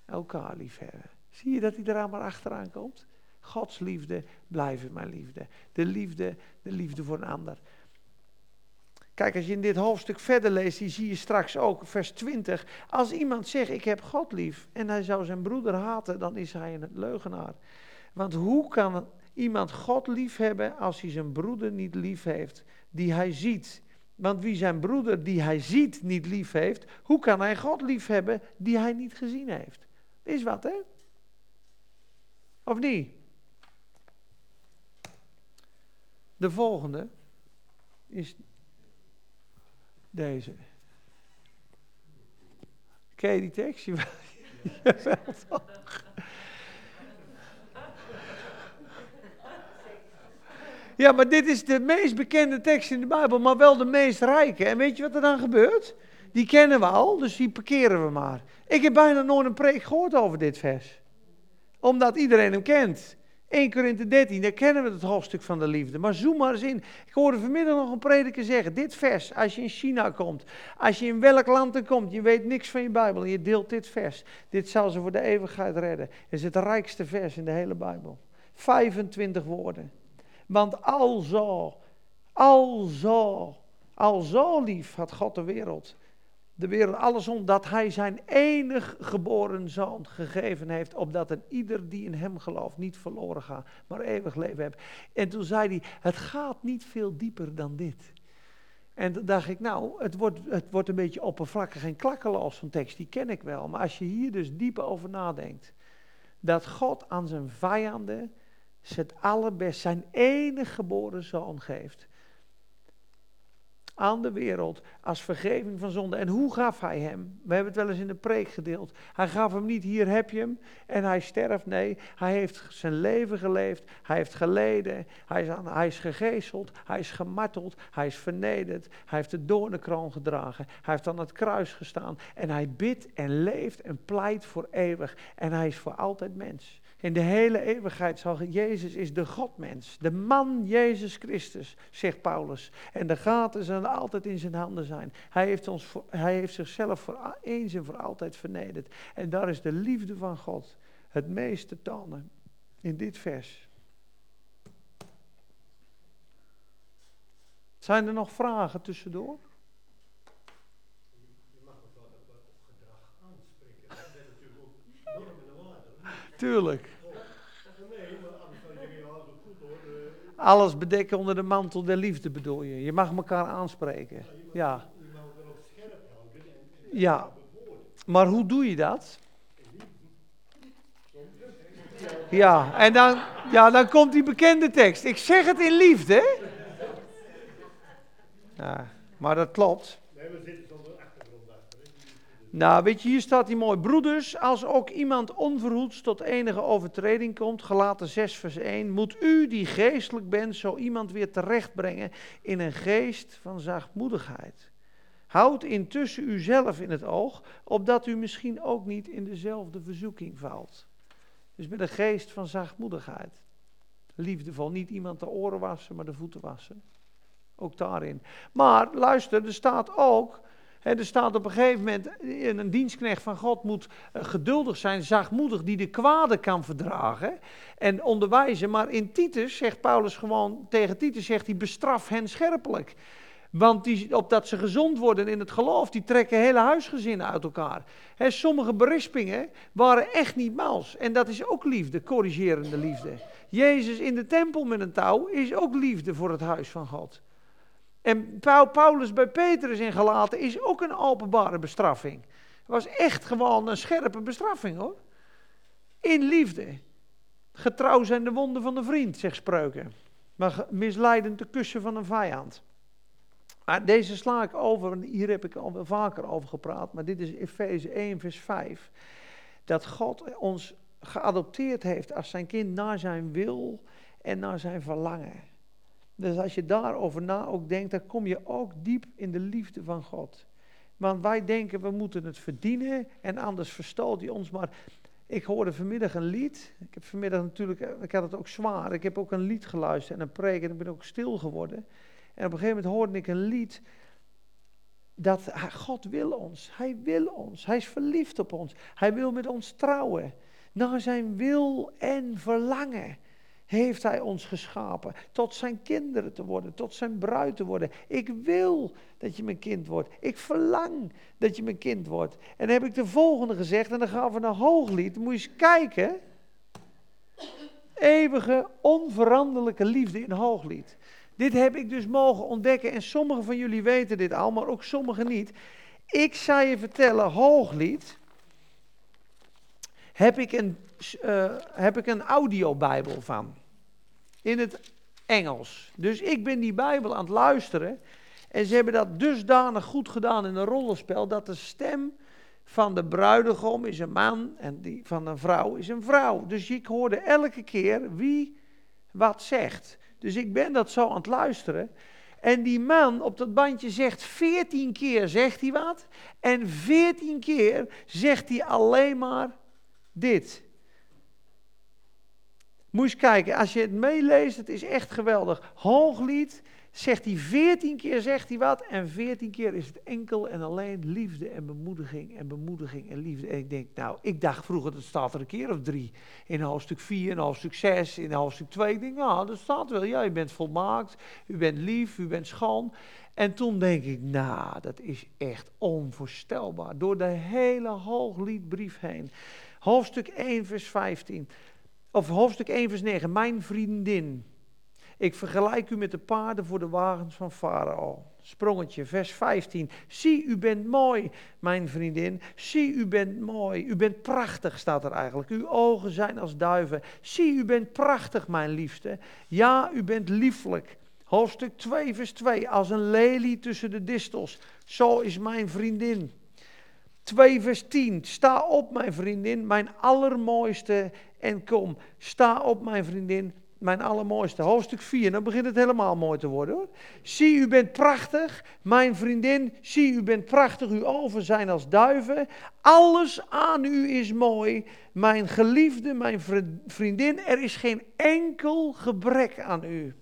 [SPEAKER 1] elkaar liefhebben. Zie je dat hij er maar achteraan komt? Gods liefde blijven mijn liefde. De liefde, de liefde voor een ander. Kijk, als je in dit hoofdstuk verder leest, die zie je straks ook, vers 20. Als iemand zegt, ik heb God lief en hij zou zijn broeder haten, dan is hij een leugenaar. Want hoe kan iemand God lief hebben als hij zijn broeder niet lief heeft, die hij ziet? Want wie zijn broeder die hij ziet niet lief heeft, hoe kan hij God lief hebben die hij niet gezien heeft? Is wat, hè? Of niet? De volgende is deze. Ken je die tekst? Jawel toch? Ja, maar dit is de meest bekende tekst in de Bijbel, maar wel de meest rijke. En weet je wat er dan gebeurt? Die kennen we al, dus die parkeren we maar. Ik heb bijna nooit een preek gehoord over dit vers. Omdat iedereen hem kent. 1 Korinthe 13, daar kennen we het hoofdstuk van de liefde. Maar zoom maar eens in. Ik hoorde vanmiddag nog een prediker zeggen, dit vers, als je in China komt, als je in welk land er komt, je weet niks van je Bijbel en je deelt dit vers. Dit zal ze voor de eeuwigheid redden. Het is het rijkste vers in de hele Bijbel. 25 woorden. Want al zo, al zo, al zo lief had God de wereld. De wereld alles om dat hij zijn enig geboren zoon gegeven heeft, opdat een ieder die in hem gelooft niet verloren gaat, maar eeuwig leven heeft. En toen zei hij, het gaat niet veel dieper dan dit. En toen dacht ik, nou, het wordt, het wordt een beetje oppervlakkig en klakkeloos, zo'n tekst, die ken ik wel. Maar als je hier dus dieper over nadenkt, dat God aan zijn vijanden het allerbest, zijn enige geboren zoon geeft. Aan de wereld als vergeving van zonde. En hoe gaf hij hem? We hebben het wel eens in de preek gedeeld. Hij gaf hem niet, hier heb je hem en hij sterft. Nee, hij heeft zijn leven geleefd. Hij heeft geleden. Hij is, aan, hij is gegezeld. Hij is gemarteld. Hij is vernederd. Hij heeft de doornenkroon gedragen. Hij heeft aan het kruis gestaan. En hij bidt en leeft en pleit voor eeuwig. En hij is voor altijd mens. In de hele eeuwigheid zal Jezus is de Godmens, de man Jezus Christus, zegt Paulus. En de gaten zullen altijd in zijn handen zijn. Hij heeft, ons, hij heeft zichzelf voor eens en voor altijd vernederd. En daar is de liefde van God het meest te tonen in dit vers. Zijn er nog vragen tussendoor? Tuurlijk. Alles bedekken onder de mantel der liefde bedoel je. Je mag elkaar aanspreken. Ja. Ja. Maar hoe doe je dat? Ja, en dan, ja, dan komt die bekende tekst. Ik zeg het in liefde. Ja, maar dat klopt. Nee, we zitten nou, weet je, hier staat hij mooi. Broeders, als ook iemand onverhoeds tot enige overtreding komt, gelaten 6 vers 1, moet u die geestelijk bent, zo iemand weer terechtbrengen in een geest van zachtmoedigheid. Houd intussen uzelf in het oog, opdat u misschien ook niet in dezelfde verzoeking valt. Dus met een geest van zachtmoedigheid. Liefdevol, niet iemand de oren wassen, maar de voeten wassen. Ook daarin. Maar luister, er staat ook er staat op een gegeven moment, een dienstknecht van God moet eh, geduldig zijn, zachtmoedig, die de kwade kan verdragen en onderwijzen. Maar in Titus zegt Paulus gewoon, tegen Titus zegt hij, bestraf hen scherpelijk. Want die, opdat ze gezond worden in het geloof, die trekken hele huisgezinnen uit elkaar. sommige berispingen waren echt niet mals. En dat is ook liefde, corrigerende liefde. Jezus in de tempel met een touw is ook liefde voor het huis van God. En Paulus bij Petrus ingelaten is ook een openbare bestraffing. Het was echt gewoon een scherpe bestraffing hoor. In liefde. Getrouw zijn de wonden van de vriend, zegt spreuken. Maar misleidend de kussen van een vijand. Maar deze sla ik over, hier heb ik al wel vaker over gepraat, maar dit is Efeze 1, vers 5. Dat God ons geadopteerd heeft als zijn kind naar zijn wil en naar zijn verlangen. Dus als je daarover na ook denkt, dan kom je ook diep in de liefde van God. Want wij denken, we moeten het verdienen en anders verstoot hij ons. Maar ik hoorde vanmiddag een lied. Ik heb vanmiddag natuurlijk, ik had het ook zwaar. Ik heb ook een lied geluisterd en een preek en ik ben ook stil geworden. En op een gegeven moment hoorde ik een lied dat God wil ons. Hij wil ons. Hij is verliefd op ons. Hij wil met ons trouwen. Naar zijn wil en verlangen heeft Hij ons geschapen tot zijn kinderen te worden, tot zijn bruid te worden. Ik wil dat je mijn kind wordt. Ik verlang dat je mijn kind wordt. En dan heb ik de volgende gezegd en dan gaan we naar Hooglied. moet je eens kijken. Eeuwige, onveranderlijke liefde in Hooglied. Dit heb ik dus mogen ontdekken en sommigen van jullie weten dit al, maar ook sommigen niet. Ik zal je vertellen, Hooglied heb ik een, uh, heb ik een audiobijbel van. In het Engels. Dus ik ben die Bijbel aan het luisteren. En ze hebben dat dusdanig goed gedaan in een rollenspel dat de stem van de bruidegom is een man en die van een vrouw is een vrouw. Dus ik hoorde elke keer wie wat zegt. Dus ik ben dat zo aan het luisteren. En die man op dat bandje zegt veertien keer zegt hij wat. En veertien keer zegt hij alleen maar dit. Moet eens kijken, als je het meeleest, het is echt geweldig. Hooglied, zegt hij veertien keer zegt hij wat en veertien keer is het enkel en alleen liefde en bemoediging en bemoediging en liefde. En ik denk, nou, ik dacht vroeger, dat staat er een keer of drie. In hoofdstuk 4, in hoofdstuk 6, in hoofdstuk 2. Ik denk, nou, dat staat wel. Ja, u bent volmaakt, u bent lief, u bent schoon. En toen denk ik, nou, dat is echt onvoorstelbaar. Door de hele hoogliedbrief heen. Hoofdstuk 1, vers 15. Of hoofdstuk 1, vers 9. Mijn vriendin. Ik vergelijk u met de paarden voor de wagens van Farao. Sprongetje, vers 15. Zie, u bent mooi, mijn vriendin. Zie, u bent mooi. U bent prachtig, staat er eigenlijk. Uw ogen zijn als duiven. Zie, u bent prachtig, mijn liefste. Ja, u bent lieflijk. Hoofdstuk 2, vers 2. Als een lelie tussen de distels. Zo is mijn vriendin. 2 vers 10. Sta op, mijn vriendin, mijn allermooiste en kom. Sta op, mijn vriendin, mijn allermooiste. Hoofdstuk 4, dan begint het helemaal mooi te worden hoor. Zie, u bent prachtig, mijn vriendin. Zie, u bent prachtig, uw ogen zijn als duiven. Alles aan u is mooi, mijn geliefde, mijn vriendin. Er is geen enkel gebrek aan u.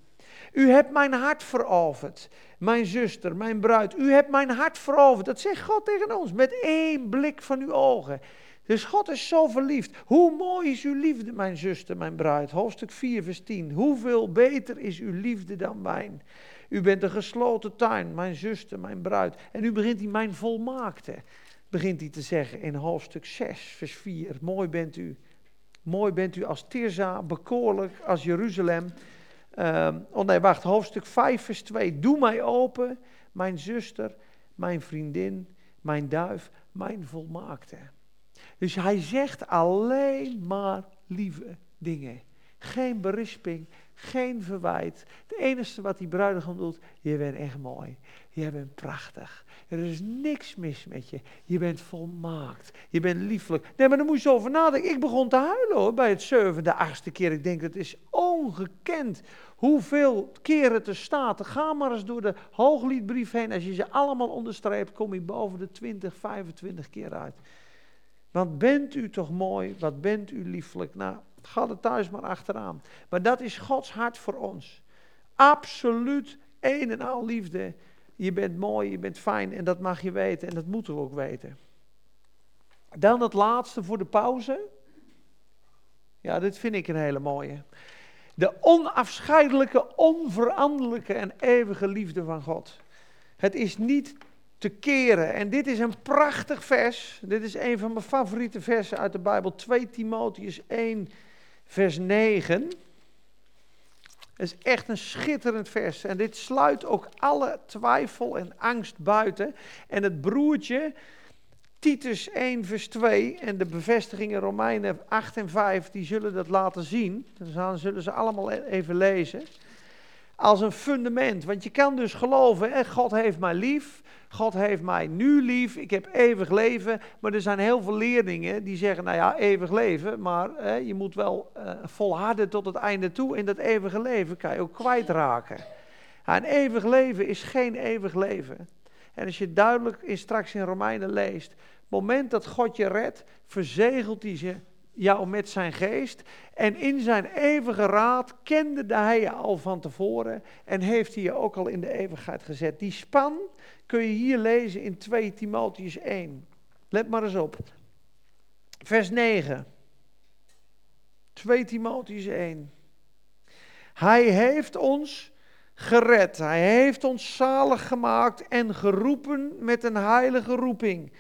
[SPEAKER 1] U hebt mijn hart veroverd, mijn zuster, mijn bruid. U hebt mijn hart veroverd. Dat zegt God tegen ons met één blik van uw ogen. Dus God is zo verliefd. Hoe mooi is uw liefde, mijn zuster, mijn bruid. Hoofdstuk 4, vers 10. Hoeveel beter is uw liefde dan wijn. U bent een gesloten tuin, mijn zuster, mijn bruid. En nu begint hij mijn volmaakte. Begint hij te zeggen in hoofdstuk 6, vers 4. Mooi bent u. Mooi bent u als Tirza, bekoorlijk als Jeruzalem. Uh, oh nee, wacht, hoofdstuk 5, vers 2. Doe mij open, mijn zuster, mijn vriendin, mijn duif, mijn volmaakte. Dus hij zegt alleen maar lieve dingen. Geen berisping, geen verwijt. Het enige wat die bruidegom doet, je bent echt mooi. Je bent prachtig. Er is niks mis met je. Je bent volmaakt. Je bent lieflijk. Nee, maar dan moet je over nadenken. Ik begon te huilen hoor, bij het zevende, achtste keer. Ik denk, het is ongekend hoeveel keren er staat. Ga maar eens door de hoogliedbrief heen. Als je ze allemaal onderstreept, kom je boven de 20, 25 keer uit. Want bent u toch mooi, wat bent u lieflijk. Nou, ga er thuis maar achteraan. Maar dat is Gods hart voor ons. Absoluut een en al liefde. Je bent mooi, je bent fijn en dat mag je weten en dat moeten we ook weten. Dan het laatste voor de pauze. Ja, dit vind ik een hele mooie. De onafscheidelijke, onveranderlijke en eeuwige liefde van God. Het is niet te keren. En dit is een prachtig vers. Dit is een van mijn favoriete versen uit de Bijbel. 2 Timotheus 1, vers 9. Het is echt een schitterend vers. En dit sluit ook alle twijfel en angst buiten. En het broertje, Titus 1, vers 2 en de bevestigingen Romeinen 8 en 5, die zullen dat laten zien. Dan zullen ze allemaal even lezen. Als een fundament. Want je kan dus geloven, God heeft mij lief. God heeft mij nu lief, ik heb eeuwig leven. Maar er zijn heel veel leerlingen die zeggen, nou ja, eeuwig leven. Maar je moet wel uh, volharden tot het einde toe. En dat eeuwige leven kan je ook kwijtraken. Ja, een eeuwig leven is geen eeuwig leven. En als je duidelijk in, straks in Romeinen leest, het moment dat God je redt, verzegelt hij je jou met zijn geest. En in zijn eeuwige raad kende hij je al van tevoren en heeft hij je ook al in de eeuwigheid gezet. Die span kun je hier lezen in 2 Timotheus 1. Let maar eens op. Vers 9. 2 Timotheus 1. Hij heeft ons gered. Hij heeft ons zalig gemaakt en geroepen met een heilige roeping.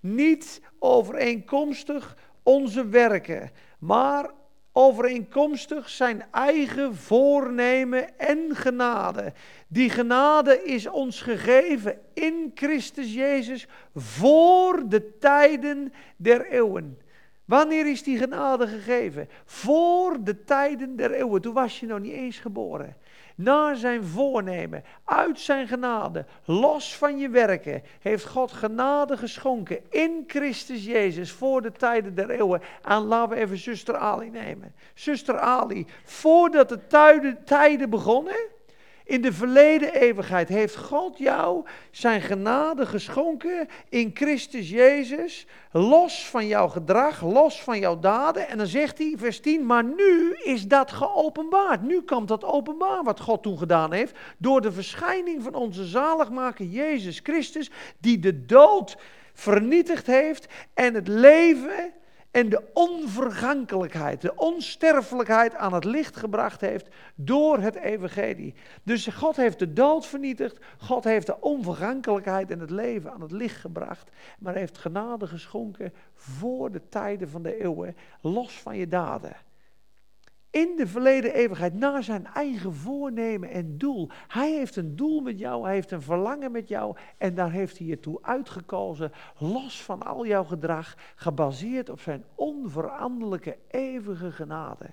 [SPEAKER 1] Niet overeenkomstig onze werken, maar overeenkomstig zijn eigen voornemen en genade. Die genade is ons gegeven in Christus Jezus voor de tijden der eeuwen. Wanneer is die genade gegeven? Voor de tijden der eeuwen. Toen was je nog niet eens geboren. Naar zijn voornemen, uit zijn genade, los van je werken, heeft God genade geschonken in Christus Jezus voor de tijden der eeuwen. En laten we even zuster Ali nemen. Zuster Ali, voordat de tijden begonnen, in de verleden eeuwigheid heeft God jou zijn genade geschonken in Christus Jezus, los van jouw gedrag, los van jouw daden. En dan zegt hij, vers 10, maar nu is dat geopenbaard. Nu komt dat openbaar wat God toen gedaan heeft, door de verschijning van onze zaligmaker Jezus Christus, die de dood vernietigd heeft en het leven en de onvergankelijkheid, de onsterfelijkheid aan het licht gebracht heeft door het evangelie. Dus God heeft de dood vernietigd, God heeft de onvergankelijkheid en het leven aan het licht gebracht, maar heeft genade geschonken voor de tijden van de eeuwen, los van je daden in de verleden eeuwigheid naar zijn eigen voornemen en doel. Hij heeft een doel met jou, hij heeft een verlangen met jou en daar heeft hij je toe uitgekozen, los van al jouw gedrag, gebaseerd op zijn onveranderlijke eeuwige genade.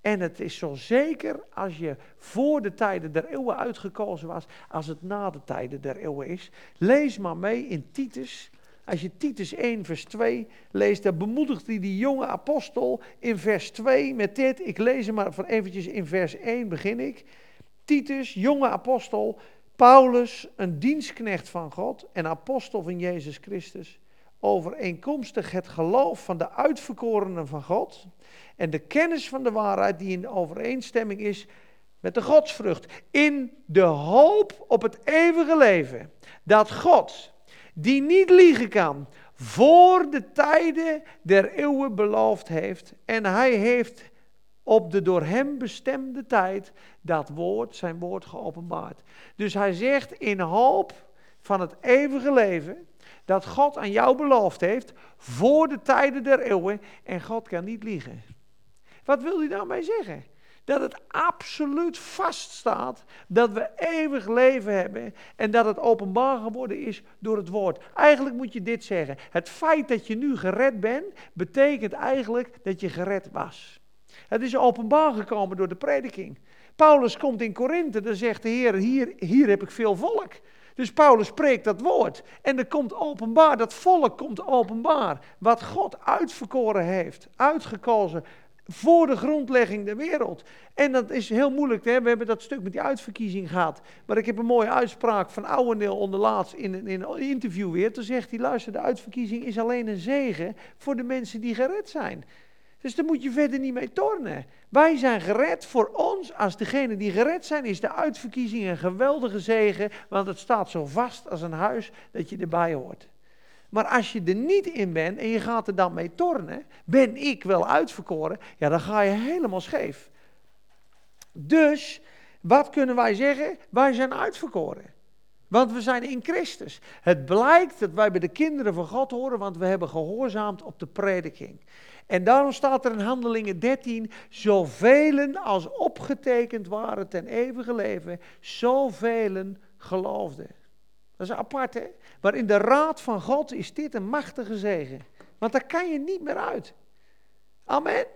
[SPEAKER 1] En het is zo zeker als je voor de tijden der eeuwen uitgekozen was, als het na de tijden der eeuwen is. Lees maar mee in Titus, als je Titus 1, vers 2 leest, dan bemoedigt hij die jonge apostel in vers 2 met dit. Ik lees hem maar van eventjes in vers 1 begin ik. Titus, jonge apostel, Paulus, een dienstknecht van God en apostel van Jezus Christus, overeenkomstig het geloof van de uitverkorenen van God en de kennis van de waarheid die in overeenstemming is met de godsvrucht, in de hoop op het eeuwige leven, dat God, die niet liegen kan, voor de tijden der eeuwen beloofd heeft. En hij heeft op de door hem bestemde tijd dat woord, zijn woord geopenbaard. Dus hij zegt in hoop van het eeuwige leven, dat God aan jou beloofd heeft voor de tijden der eeuwen en God kan niet liegen. Wat wil hij daarmee zeggen? Dat het absoluut vaststaat dat we eeuwig leven hebben en dat het openbaar geworden is door het woord. Eigenlijk moet je dit zeggen. Het feit dat je nu gered bent, betekent eigenlijk dat je gered was. Het is openbaar gekomen door de prediking. Paulus komt in Korinthe, dan zegt de Heer, hier, hier heb ik veel volk. Dus Paulus spreekt dat woord. En er komt openbaar, dat volk komt openbaar. Wat God uitverkoren heeft, uitgekozen, voor de grondlegging der wereld. En dat is heel moeilijk. Hè? We hebben dat stuk met die uitverkiezing gehad. Maar ik heb een mooie uitspraak van Ouwendeel onderlaatst in, in een interview weer. Toen zegt hij, luister, de uitverkiezing is alleen een zegen voor de mensen die gered zijn. Dus daar moet je verder niet mee tornen. Wij zijn gered voor ons, als degene die gered zijn, is de uitverkiezing een geweldige zegen. Want het staat zo vast als een huis dat je erbij hoort. Maar als je er niet in bent en je gaat er dan mee tornen, ben ik wel uitverkoren, ja, dan ga je helemaal scheef. Dus, wat kunnen wij zeggen? Wij zijn uitverkoren. Want we zijn in Christus. Het blijkt dat wij bij de kinderen van God horen, want we hebben gehoorzaamd op de prediking. En daarom staat er in Handelingen 13, zoveel als opgetekend waren ten eeuwige leven, zoveel geloofden. Dat is apart, hè? Maar in de raad van God is dit een machtige zegen. Want daar kan je niet meer uit. Amen.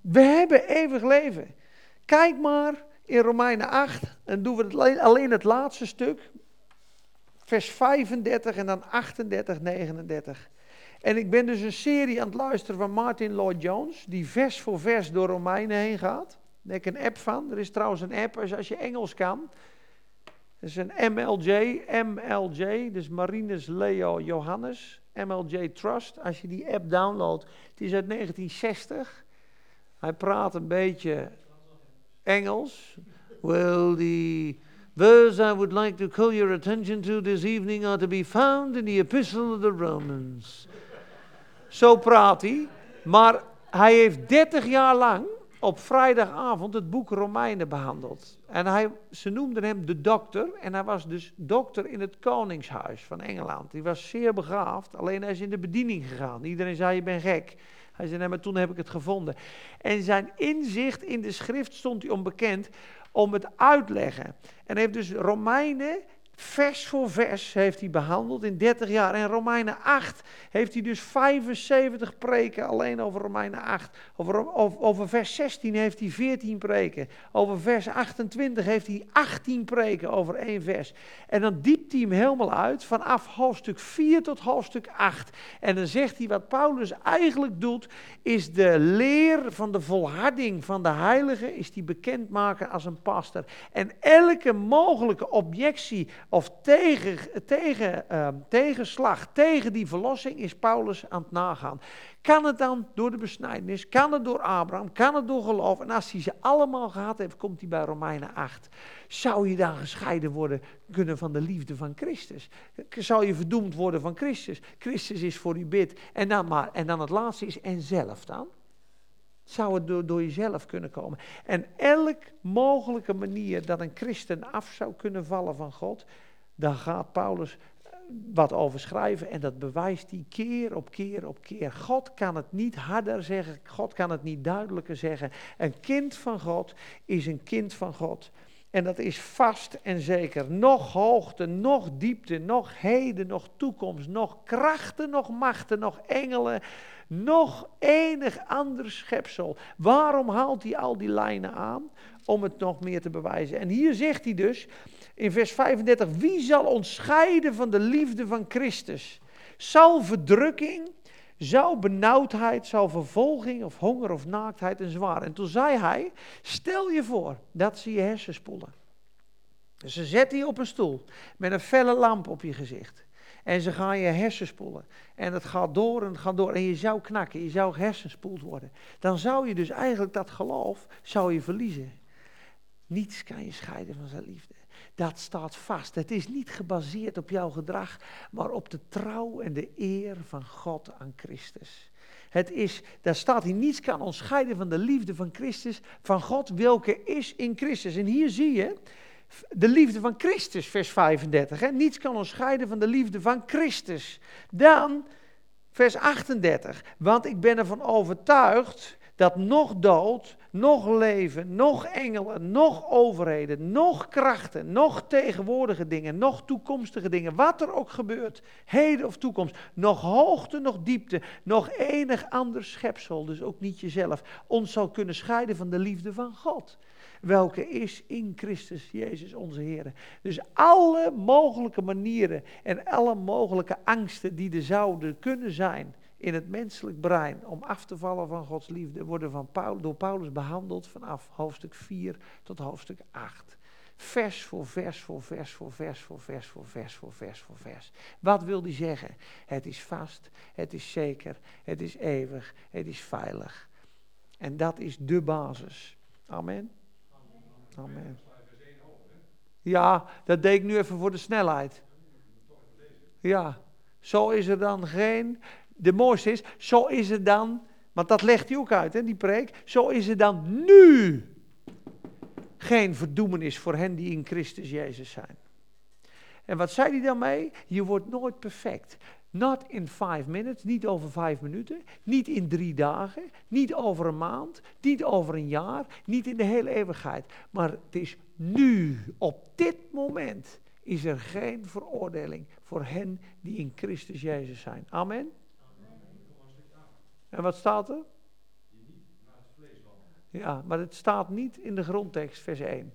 [SPEAKER 1] We hebben eeuwig leven. Kijk maar in Romeinen 8, en doen we alleen het laatste stuk, vers 35 en dan 38, 39. En ik ben dus een serie aan het luisteren van Martin Lloyd Jones, die vers voor vers door Romeinen heen gaat. Daar heb ik een app van. Er is trouwens een app, als je Engels kan, dat is een MLJ, MLJ, dus Marinus Leo Johannes, MLJ Trust. Als je die app downloadt, het is uit 1960. Hij praat een beetje Engels. Well, the verse I would like to call your attention to this evening are to be found in the Epistle of the Romans. Zo praat hij, maar hij heeft 30 jaar lang op vrijdagavond het boek Romeinen behandeld. En hij, ze noemden hem de dokter. En hij was dus dokter in het Koningshuis van Engeland. Die was zeer begaafd, alleen hij is in de bediening gegaan. Iedereen zei, je bent gek. Hij zei, nee, maar toen heb ik het gevonden. En zijn inzicht in de schrift stond hij onbekend om het uitleggen. En hij heeft dus Romeinen Vers voor vers heeft hij behandeld in 30 jaar. En Romeinen 8 heeft hij dus 75 preken alleen over Romeinen 8. Over, over, over, vers 16 heeft hij 14 preken. Over vers 28 heeft hij 18 preken over één vers. En dan diept hij hem helemaal uit vanaf hoofdstuk 4 tot hoofdstuk 8. En dan zegt hij wat Paulus eigenlijk doet, is de leer van de volharding van de heilige, is die bekendmaken als een pastor. En elke mogelijke objectie of tegen, tegen, uh, tegenslag tegen die verlossing is Paulus aan het nagaan. Kan het dan door de besnijdenis? Kan het door Abraham? Kan het door geloof? En als hij ze allemaal gehad heeft, komt hij bij Romeinen 8. Zou je dan gescheiden worden kunnen van de liefde van Christus? Zou je verdoemd worden van Christus? Christus is voor u bid. En dan, maar, en dan het laatste is en zelf dan? Zou het door, door jezelf kunnen komen? En elk mogelijke manier dat een christen af zou kunnen vallen van God, daar gaat Paulus eh, wat over schrijven en dat bewijst hij keer op keer op keer. God kan het niet harder zeggen, God kan het niet duidelijker zeggen. Een kind van God is een kind van God. En dat is vast en zeker. Nog hoogte, nog diepte, nog heden, nog toekomst, nog krachten, nog machten, nog engelen, nog enig ander schepsel. Waarom haalt hij al die lijnen aan? Om het nog meer te bewijzen. En hier zegt hij dus in vers 35: Wie zal ons scheiden van de liefde van Christus? Zal verdrukking, zou benauwdheid, zou vervolging of honger of naaktheid en zwaar. En toen zei hij, stel je voor dat ze je hersenspoelen. Dus ze zetten je op een stoel met een felle lamp op je gezicht. En ze gaan je hersenspoelen. En het gaat door en gaat door. En je zou knakken, je zou hersenspoeld worden. Dan zou je dus eigenlijk dat geloof zou je verliezen. Niets kan je scheiden van zijn liefde. Dat staat vast. Het is niet gebaseerd op jouw gedrag, maar op de trouw en de eer van God aan Christus. Het is, daar staat hier, niets kan ons scheiden van de liefde van Christus, van God, welke is in Christus. En hier zie je de liefde van Christus, vers 35. Hè? Niets kan ons scheiden van de liefde van Christus. Dan, vers 38. Want ik ben ervan overtuigd dat nog dood, nog leven, nog engelen, nog overheden, nog krachten, nog tegenwoordige dingen, nog toekomstige dingen, wat er ook gebeurt, heden of toekomst, nog hoogte, nog diepte, nog enig ander schepsel, dus ook niet jezelf, ons zal kunnen scheiden van de liefde van God. Welke is in Christus Jezus onze Heer. Dus alle mogelijke manieren en alle mogelijke angsten die er zouden kunnen zijn, in het menselijk brein om af te vallen van Gods liefde worden van door Paulus behandeld vanaf hoofdstuk 4 tot hoofdstuk 8. Vers voor vers voor vers voor vers voor vers voor vers voor vers voor vers. Wat wil hij zeggen? Het is vast, het is zeker, het is eeuwig, het is veilig. En dat is de basis. Amen. Amen. Ja, dat deed ik nu even voor de snelheid. Ja, zo is er dan geen de mooiste is, zo is het dan, want dat legt hij ook uit, hè, die preek. Zo is het dan nu geen verdoemenis voor hen die in Christus Jezus zijn. En wat zei hij dan mee? Je wordt nooit perfect. Not in five minutes, niet over vijf minuten, niet in drie dagen, niet over een maand, niet over een jaar, niet in de hele eeuwigheid. Maar het is nu, op dit moment, is er geen veroordeling voor hen die in Christus Jezus zijn. Amen. En wat staat er? Ja, maar het staat niet in de grondtekst, vers 1.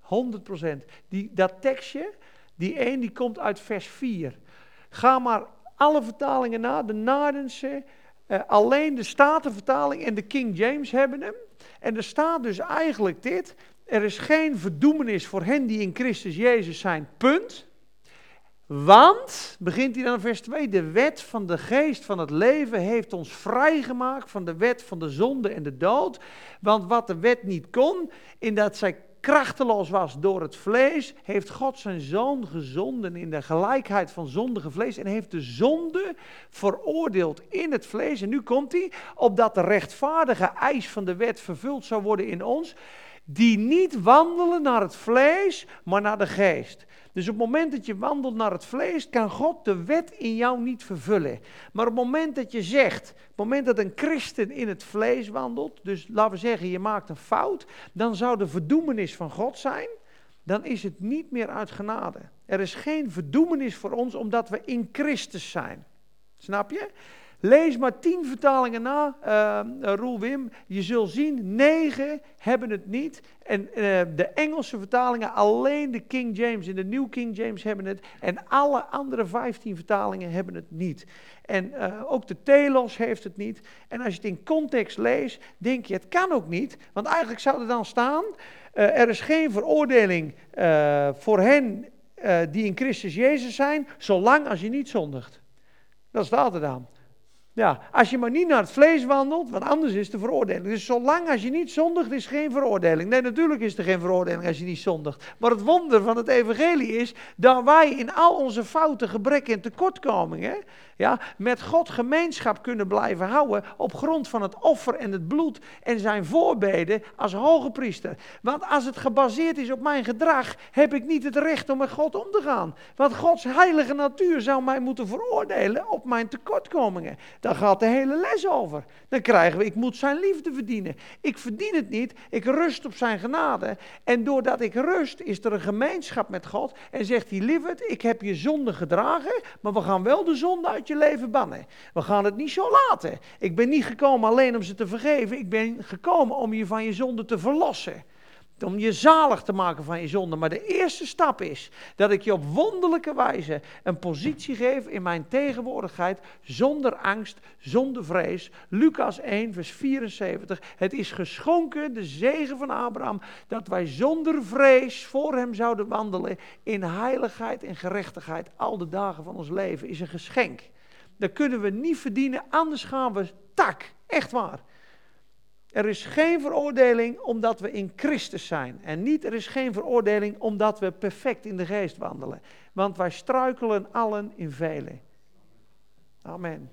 [SPEAKER 1] 100%. Die, dat tekstje, die 1, die komt uit vers 4. Ga maar alle vertalingen na, de Naardense, uh, alleen de Statenvertaling en de King James hebben hem. En er staat dus eigenlijk dit, er is geen verdoemenis voor hen die in Christus Jezus zijn, punt. Want, begint hij dan vers 2, de wet van de geest van het leven heeft ons vrijgemaakt van de wet van de zonde en de dood. Want wat de wet niet kon, in dat zij krachteloos was door het vlees, heeft God zijn zoon gezonden in de gelijkheid van zondige vlees en heeft de zonde veroordeeld in het vlees. En nu komt hij, opdat de rechtvaardige eis van de wet vervuld zou worden in ons, die niet wandelen naar het vlees, maar naar de geest. Dus op het moment dat je wandelt naar het vlees, kan God de wet in jou niet vervullen. Maar op het moment dat je zegt, op het moment dat een christen in het vlees wandelt, dus laten we zeggen je maakt een fout, dan zou de verdoemenis van God zijn dan is het niet meer uit genade. Er is geen verdoemenis voor ons omdat we in Christus zijn. Snap je? Lees maar tien vertalingen na, uh, Roel Wim. Je zult zien, negen hebben het niet. En uh, de Engelse vertalingen, alleen de King James en de New King James hebben het. En alle andere vijftien vertalingen hebben het niet. En uh, ook de Telos heeft het niet. En als je het in context leest, denk je, het kan ook niet. Want eigenlijk zou er dan staan, er is geen veroordeling voor hen die in Christus Jezus zijn, zolang als je niet zondigt. Dat staat er dan. Ja, als je maar niet naar het vlees wandelt, want anders is de veroordeling. Dus zolang als je niet zondigt, is geen veroordeling. Nee, natuurlijk is er geen veroordeling als je niet zondigt. Maar het wonder van het evangelie is dat wij in al onze fouten, gebreken en tekortkomingen, ja, met God gemeenschap kunnen blijven houden op grond van het offer en het bloed en zijn voorbeden als hoge priester. Want als het gebaseerd is op mijn gedrag, heb ik niet het recht om met God om te gaan. Want Gods heilige natuur zou mij moeten veroordelen op mijn tekortkomingen. Daar gaat de hele les over. Dan krijgen we, ik moet zijn liefde verdienen. Ik verdien het niet, ik rust op zijn genade. En doordat ik rust, is er een gemeenschap met God. En zegt hij, lieverd, ik heb je zonde gedragen, maar we gaan wel de zonde je leven bannen. We gaan het niet zo laten. Ik ben niet gekomen alleen om ze te vergeven, ik ben gekomen om je van je zonde te verlossen. Om je zalig te maken van je zonde. Maar de eerste stap is dat ik je op wonderlijke wijze een positie geef in mijn tegenwoordigheid. Zonder angst, zonder vrees. Lucas 1, vers 74. Het is geschonken, de zegen van Abraham, dat wij zonder vrees voor hem zouden wandelen. In heiligheid en gerechtigheid al de dagen van ons leven. Is een geschenk. Dat kunnen we niet verdienen, anders gaan we tak. Echt waar. Er is geen veroordeling omdat we in Christus zijn. En niet er is geen veroordeling omdat we perfect in de geest wandelen. Want wij struikelen allen in velen. Amen.